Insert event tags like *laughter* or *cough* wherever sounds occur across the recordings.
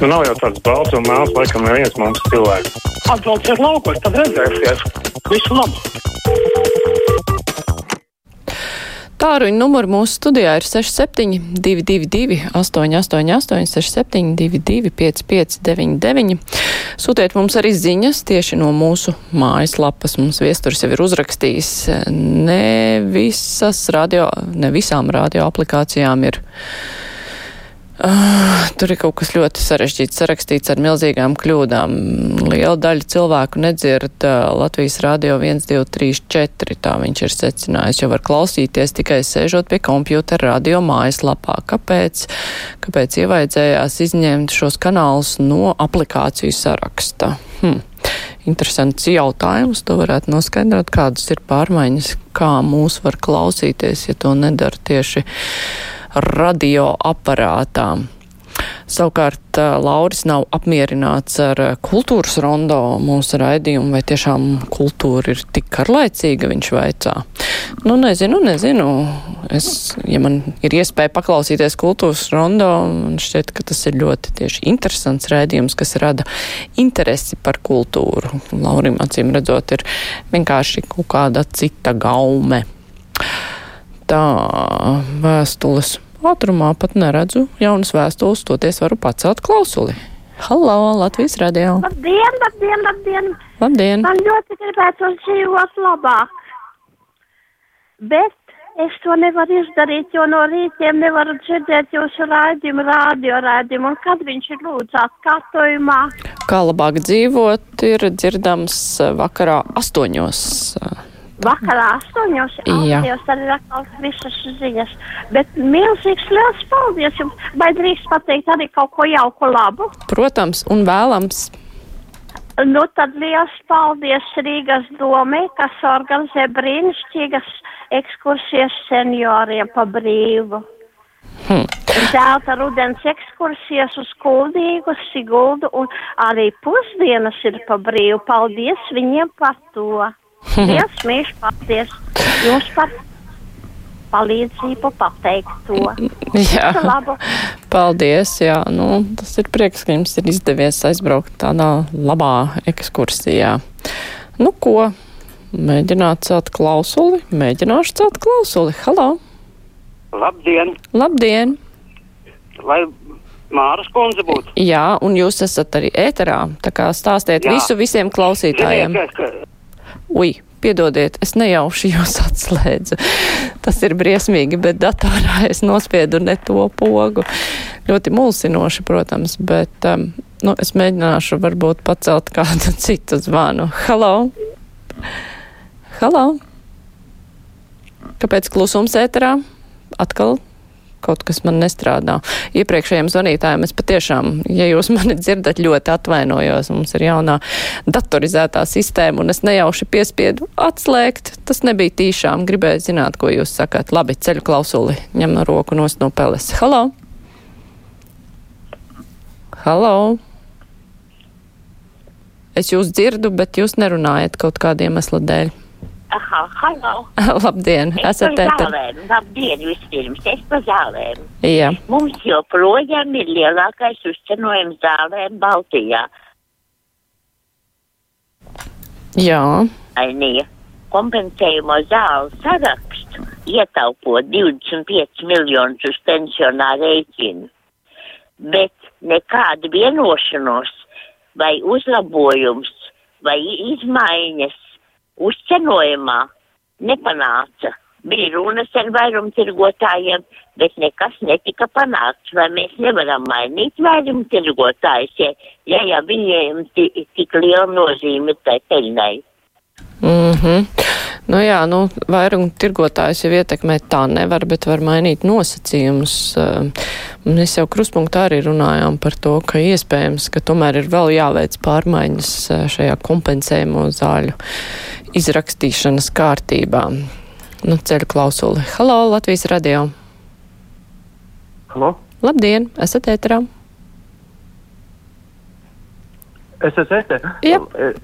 Nu, nav jau tāds balts un mēls, laikam, neviens mums cilvēks. Atbalstiet laukos, tad redzēsies. Visu labu! Tāruņa numuru mūsu studijā ir 6722, 888, 672, 559, Sūtiet mums arī ziņas tieši no mūsu mājaslapas. Mums viesturs jau ir uzrakstījis. Ne visas radio, ne visām radio aplikācijām ir Uh, tur ir kaut kas ļoti sarežģīts, sarakstīts ar milzīgām kļūdām. Liela daļa cilvēku nedzird uh, Latvijas radio 1, 2, 3, 4. Tā viņš ir secinājis, jo var klausīties tikai sēžot pie kompjutera radio mājaslapā. Kāpēc? Kāpēc ievaidzējās izņemt šos kanālus no aplikāciju saraksta? Hm. Interesants jautājums. To varētu noskaidrot, kādas ir pārmaiņas, kā mūs var klausīties, ja to nedara tieši radioaparātām. Savukārt Lauris nav apmierināts ar kultūras rondo mūsu raidījumu, vai tiešām kultūra ir tik karlaicīga, viņš vaicā. Nu, nezinu, nezinu. Es, ja man ir iespēja paklausīties kultūras rondo, man šķiet, ka tas ir ļoti tieši interesants raidījums, kas rada interesi par kultūru. Laurim acīm redzot, ir vienkārši kaut kāda cita gaume tā vēstules ātrumā pat neredzu jaunas vēstules, toties varu pacelt klausuli. Halo, Latvijas radio! Labdien, labdien, labdien! Labdien! Man ļoti gribētu dzīvot labāk, bet es to nevaru izdarīt, jo no rītiem nevaru dzirdēt jūsu raidījumu, radio raidījumu, un kad viņš ir lūdzu atkārtojumā. Kā labāk dzīvot, ir dzirdams vakarā astoņos. Vakarā astoņos augstījos arī atkal visas ziņas. Bet milzīgs liels paldies jums. Vai drīkst pateikt arī kaut ko jauku labu? Protams, un vēlams. Nu, tad liels paldies Rīgas domē, kas organizē brīnišķīgas ekskursijas senioriem pa brīvu. Hmm. Zelta rudens ekskursijas uz Kuldīgu, Siguldu un arī pusdienas ir pa brīvu. Paldies viņiem par to! *laughs* Liels mīļš, paldies jums par palīdzību pateikt to. *laughs* Jā, labu. paldies, jā, nu, tas ir prieks, ka jums ir izdevies aizbraukt tādā labā ekskursijā. Nu, ko? Mēģināt celt klausuli, mēģināšu celt klausuli. Halo! Labdien! Labdien! Lai Māras kundze būtu. Jā, un jūs esat arī ēterā, tā kā stāstiet Jā. visu visiem klausītājiem. Ziniet, ka Ui, piedodiet, es nejauši jūs atslēdzu. Tas ir briesmīgi, bet datorā es nospiedu ne to pogu. Ļoti mulsinoši, protams, bet um, nu, es mēģināšu varbūt pacelt kādu *laughs* citu zvanu. Halo! Halo! Kāpēc klusums ēterā? Atkal kaut kas man nestrādā. Iepriekšējiem zvanītājiem es patiešām, ja jūs *laughs* mani dzirdat, ļoti atvainojos. Mums ir jaunā datorizētā sistēma, un es nejauši piespiedu atslēgt. Tas nebija tīšām. Gribēju zināt, ko jūs sakat. Labi, ceļu klausuli. Ņem roku nost no peles. Halo! Halo! Es jūs dzirdu, bet jūs nerunājat kaut kādiem iemesla dēļ. Aha, halo. *laughs* Labdien, es esat te. Labdien, vispirms, es pa zālēm. Jā. Mums joprojām ir lielākais uzcenojums zālēm Baltijā. Jā. Ainija, kompensējumu zālu sarakstu ietaupot 25 miljonus uz pensionāru rēķinu, bet nekādu vienošanos vai uzlabojums vai izmaiņas uzcenojumā nepanāca. Bija runas ar vairumtirgotājiem, bet nekas netika panākts. Vai mēs nevaram mainīt vairumtirgotājus, ja, ja, ja viņiem tik liela nozīme tai peļņai? Mm -hmm. Nu jā, nu, vairums tirgotājs jau ietekmēt tā nevar, bet var mainīt nosacījumus. Mēs jau kruspunktā arī runājām par to, ka iespējams, ka tomēr ir vēl jāveic pārmaiņas šajā kompensējumu zāļu izrakstīšanas kārtībā. Nu, ceļu klausuli. Halo, Latvijas radio! Halo! Labdien, esat ēterā! Es esmu ēterā.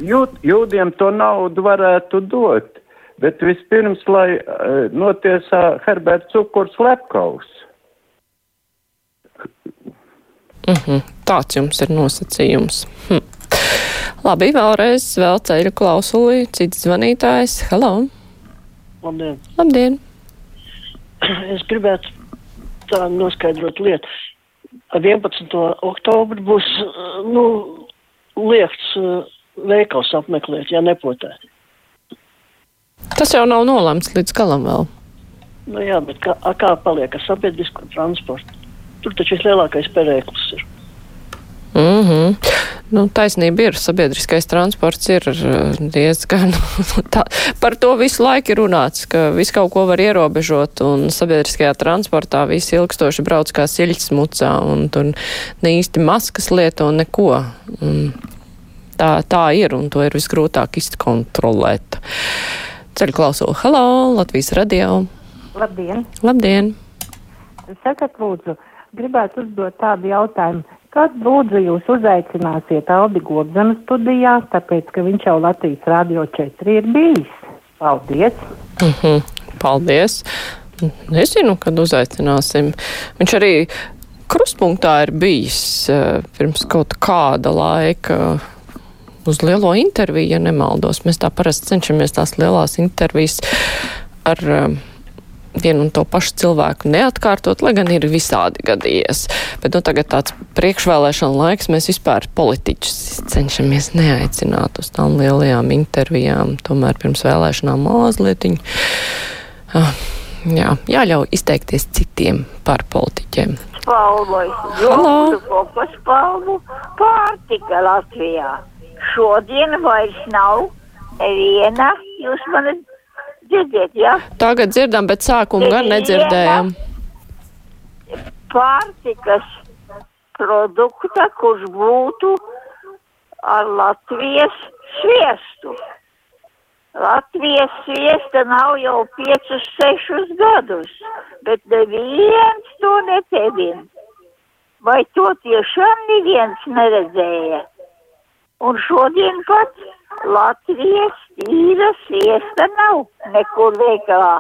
Jūt, jūdiem to naudu varētu dot, bet vispirms, lai uh, notiesā Herberts Cukurs Lepkaus. Uh -huh. Tāds jums ir nosacījums. Hm. Labi, vēlreiz vēl ceļu klausulī, cits zvanītājs. Halo! Labdien! Labdien! *clears throat* Es gribētu tā noskaidrot lietu. Ar 11. oktobru būs, nu, liekts veikals apmeklēt, ja nepotēt. Tas jau nav nolemts līdz galam vēl. Nu jā, bet kā, kā paliek ar sabiedrisko transportu? Tur taču vislielākais perēklis ir. Mm -hmm. Nu, taisnība ir, sabiedriskais transports ir diezgan. *laughs* tā, par to visu laiku ir runāts, ka visu kaut ko var ierobežot, un sabiedriskajā transportā visi ilgstoši brauc kā siļķis mucā, un tur ne īsti maskas lieto neko. Un tā, tā ir, un to ir visgrūtāk izkontrolēt. Ceļu klausulu, halo, Latvijas radio. Labdien! Labdien! Sakat, lūdzu, gribētu uzdot tādu jautājumu. Kad lūdzu jūs uzaicināsiet Aldi Gobzemu studijā, tāpēc, ka viņš jau Latvijas Rādio 4 ir bijis? Paldies! Mm -hmm. Paldies! Nezinu, kad uzaicināsim. Viņš arī kruspunktā ir bijis uh, pirms kaut kāda laika uz lielo interviju, ja nemaldos. Mēs tā parasti cenšamies tās lielās intervijas ar uh, vienu un to pašu cilvēku neatkārtot, lai gan ir visādi gadījies. Bet nu, tagad tāds priekšvēlēšana laiks, mēs vispār politiķus cenšamies neaicināt uz tām lielajām intervijām, tomēr pirms vēlēšanām mazliet. Uh, jā, jāļauj izteikties citiem par politiķiem. Spalvojas, jūsu kopas spalvu pārtika Latvijā. Šodien vairs nav neviena, jūs mani dzirdiet, jā? Ja? Tagad dzirdam, bet sākumu gan nedzirdējam. Pārtikas produkta, kurš būtu ar Latvijas sviestu. Latvijas sviesta nav jau 5-6 gadus, bet neviens to netevina. Vai to tiešām neviens neredzēja? Un šodien pat Latvijas tīra sviesta nav nekur veikalā.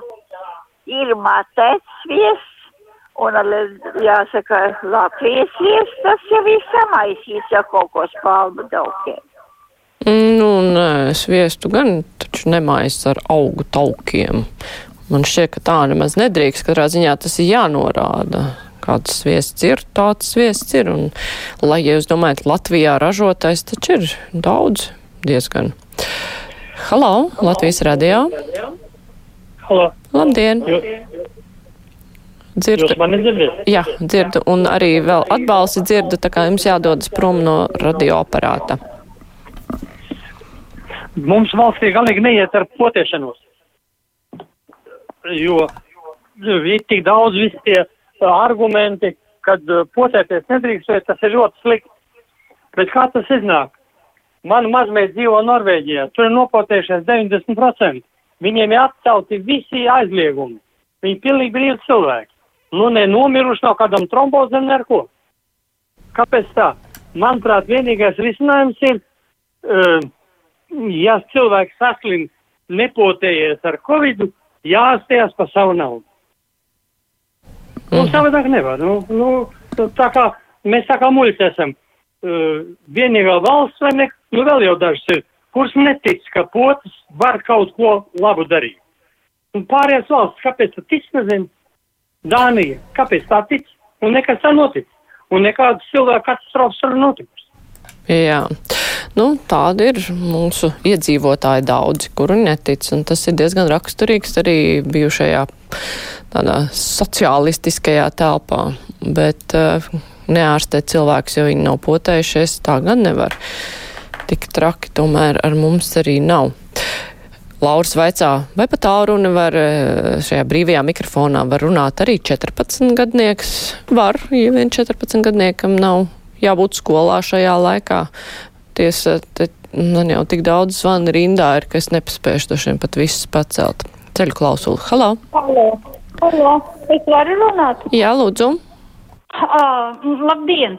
Ir matēts sviests, un jāsaka, Latvijas sviests tas jau ir samaisīts ar kaut ko spalvu daukiem. Nu, nē, sviestu gan taču nemais ar augu taukiem. Man šķiet, ka tā nemaz nedrīkst. Katrā ziņā tas ir jānorāda. Kāds sviests ir, tāds sviests ir. Un, lai, ja jūs domājat, Latvijā ražotais, taču ir daudz diezgan. Halo, Latvijas radio. Halo. Labdien! Dzirdu. Jūs mani dzirdat? Jā, dzirdu. Un arī vēl atbalsi dzirdu, tā kā jums jādodas prom no radioaparāta. Mums valstī galīgi neiet ar potiešanos. Jo ir tik daudz visi tie argumenti, kad potēties nedrīkst, tas ir ļoti slikti. Bet kā tas iznāk? Mana mazmeita dzīvo Norvēģijā, tur ir nopotējušies 90%. Viņiem ir atcelti visi aizliegumi. Viņi ir pilnīgi brīvi cilvēki. Nu, ne nomiruši no kādam trombozēm, neko. Kāpēc tā? Manuprāt, vienīgais risinājums ir, uh, ja cilvēks saslim nepotējies ar covidu, jāstījās pa savu naudu. Nu, mm. savādāk nevar. Nu, nu, tā kā mēs tā kā muļķi esam. Uh, vienīgā valsts, vai ne, nu vēl jau dažas ir, kuras netic, ka potas var kaut ko labu darīt. Un pārējās valsts, kāpēc tā tic, nezinu, Dānija, kāpēc tā tic? Un nekas tā notic. Un nekādas cilvēku katastrofas var notikt. Jā. Nu, tādi ir mūsu iedzīvotāji daudzi, kuri netic, un tas ir diezgan raksturīgs arī bijušajā tādā sociālistiskajā telpā. Bet uh, neārstēt cilvēkus, jo viņi nav potējušies, tā gan nevar. Tik traki tomēr ar mums arī nav. Lauris vaicā, vai pat tālruni var šajā brīvajā mikrofonā var runāt arī 14 gadnieks? Var, ja vien 14 gadniekam nav jābūt skolā šajā laikā. Tiesa, te man jau tik daudz zvanu rindā ir, ka es nepaspēšu došiem pat visus pacelt. Ceļu klausulu. Halo! Halo! Halo! Es varu runāt? Jā, lūdzu! Uh, labdien!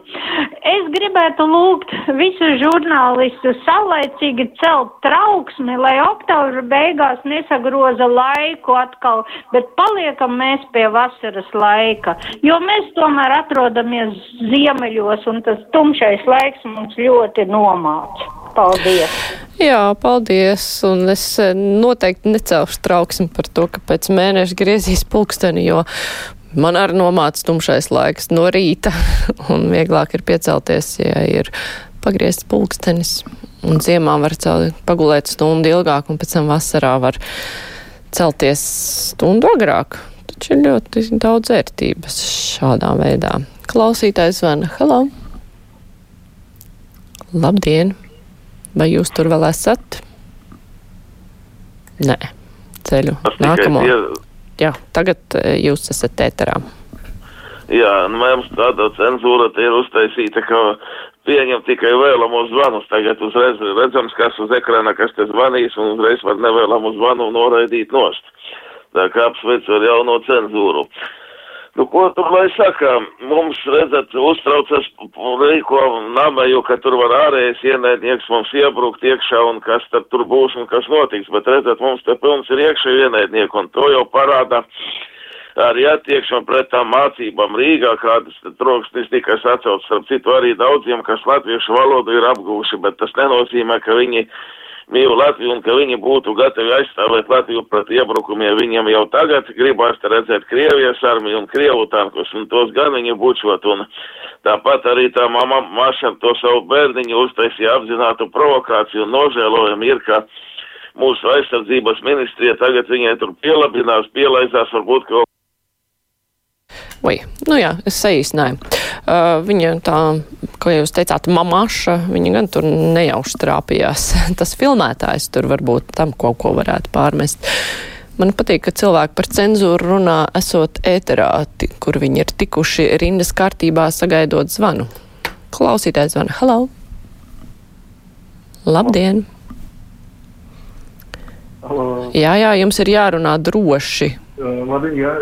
Es gribētu lūgt visus žurnālistus saulaicīgi celt trauksmi, lai oktobra beigās nesagroza laiku atkal, bet paliekam mēs pie vasaras laika, jo mēs tomēr atrodamies ziemeļos un tas tumšais laiks mums ļoti nomāca. Paldies! Jā, paldies. Un es eh, noteikti necelšu trauksmi par to, ka pēc mēneša griezīs pulksteni, jo Man arī nomāca tumšais laiks no rīta, *laughs* un vieglāk ir piecelties, ja ir pagriezts pulkstenis. Un ziemā var celt, pagulēt stundu ilgāk, un pēc tam vasarā var celties stundu agrāk. Taču ir ļoti daudz vērtības šādā veidā. Klausītājs zvana. Halo! Labdien! Vai jūs tur vēl esat? Nē, ceļu nākamo. Tie jā, tagad e, jūs esat ēterā. Jā, nu, mums tāda cenzūra ir uztaisīta, ka pieņem tikai vēlamos zvanus. Tagad uzreiz redzams, kas uz ekrāna, kas te zvanīs, un uzreiz var nevēlamu zvanu noraidīt nost. Tā kā apsveic ar jauno cenzūru. Nu, ko tur lai saka, mums, redzat, uztraucas rīko nameju, ka tur var ārējais ienaidnieks mums iebrukt iekšā un kas tad tur būs un kas notiks, bet redzat, mums te pilns ir iekšā ienaidnieku un to jau parāda arī attieksme pret tām mācībām Rīgā, kādas troksnis tikai sacauts, starp citu arī daudziem, kas latviešu valodu ir apgūši, bet tas nenozīmē, ka viņi mīl Latviju un ka viņi būtu gatavi aizstāvēt Latviju pret iebrukumiem. Viņam jau tagad gribās redzēt Krievijas armiju un Krievu tankus, un tos gan viņi bučot. Un tāpat arī tā mamma maša to savu bērniņu uztaisīja apzinātu provokāciju un nožēlojumu ir, ka mūsu aizsardzības ministrija tagad viņai tur pielabinās, pielaizās varbūt kaut Vai, nu jā, es saīsināju. Uh, viņa tā, kā jūs teicāt, mamaša, viņa gan tur nejauši trāpījās. *laughs* Tas filmētājs tur varbūt tam kaut ko varētu pārmest. Man patīk, ka cilvēki par cenzūru runā, esot ēterā, kur viņi ir tikuši rindas kārtībā sagaidot zvanu. Klausītājs zvana. Halo! Labdien! Halo. Jā, jā, jums ir jārunā droši. Uh, labi, jā,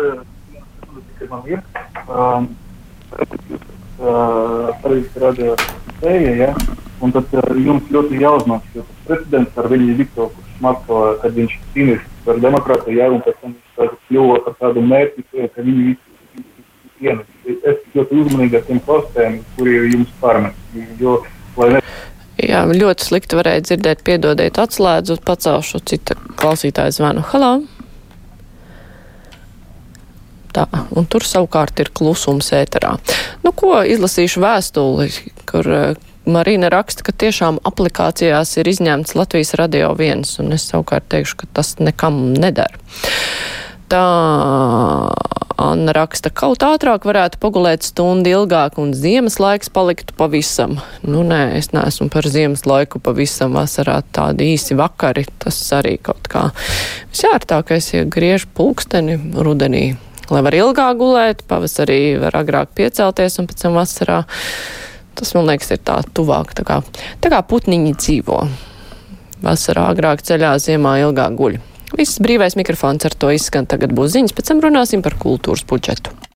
man ir. Um, uh, Parīzes radio spēja, ja? Un tad uh, jums ļoti jāuzmāk, jo tas precedents ar viņu Viktoru, kurš māco, kad viņš cīnīs par demokrātiju, ja? Un pēc tam viņš kļuva par tādu mērķi, ka viņi visi ienes. Es ļoti uzmanīgi ar tiem klausēm, kuri jums pārmet. Jo, lai ne... Jā, ļoti slikti varēja dzirdēt, piedodiet, atslēdzu, pacelšu cita klausītāja zvanu. Halo! Tā, un tur savukārt ir klusums ēterā. Nu, ko izlasīšu vēstuli, kur uh, Marina raksta, ka tiešām aplikācijās ir izņemts Latvijas radio viens, un es savukārt teikšu, ka tas nekam nedara. Tā Anna raksta, kaut ātrāk varētu pagulēt stundu ilgāk un ziemas laiks paliktu pavisam. Nu, nē, es neesmu par ziemas laiku pavisam vasarā tādi īsi vakari, tas arī kaut kā. Visjārtākais, ja griež pulksteni rudenī lai var ilgāk gulēt, pavasarī var agrāk piecelties un pēc tam vasarā. Tas, man liekas, ir tā tuvāk, tā kā, tā kā putniņi dzīvo. Vasarā agrāk ceļā, ziemā ilgāk guļ. Viss brīvais mikrofons ar to izskan. Tagad būs ziņas, pēc tam runāsim par kultūras budžetu.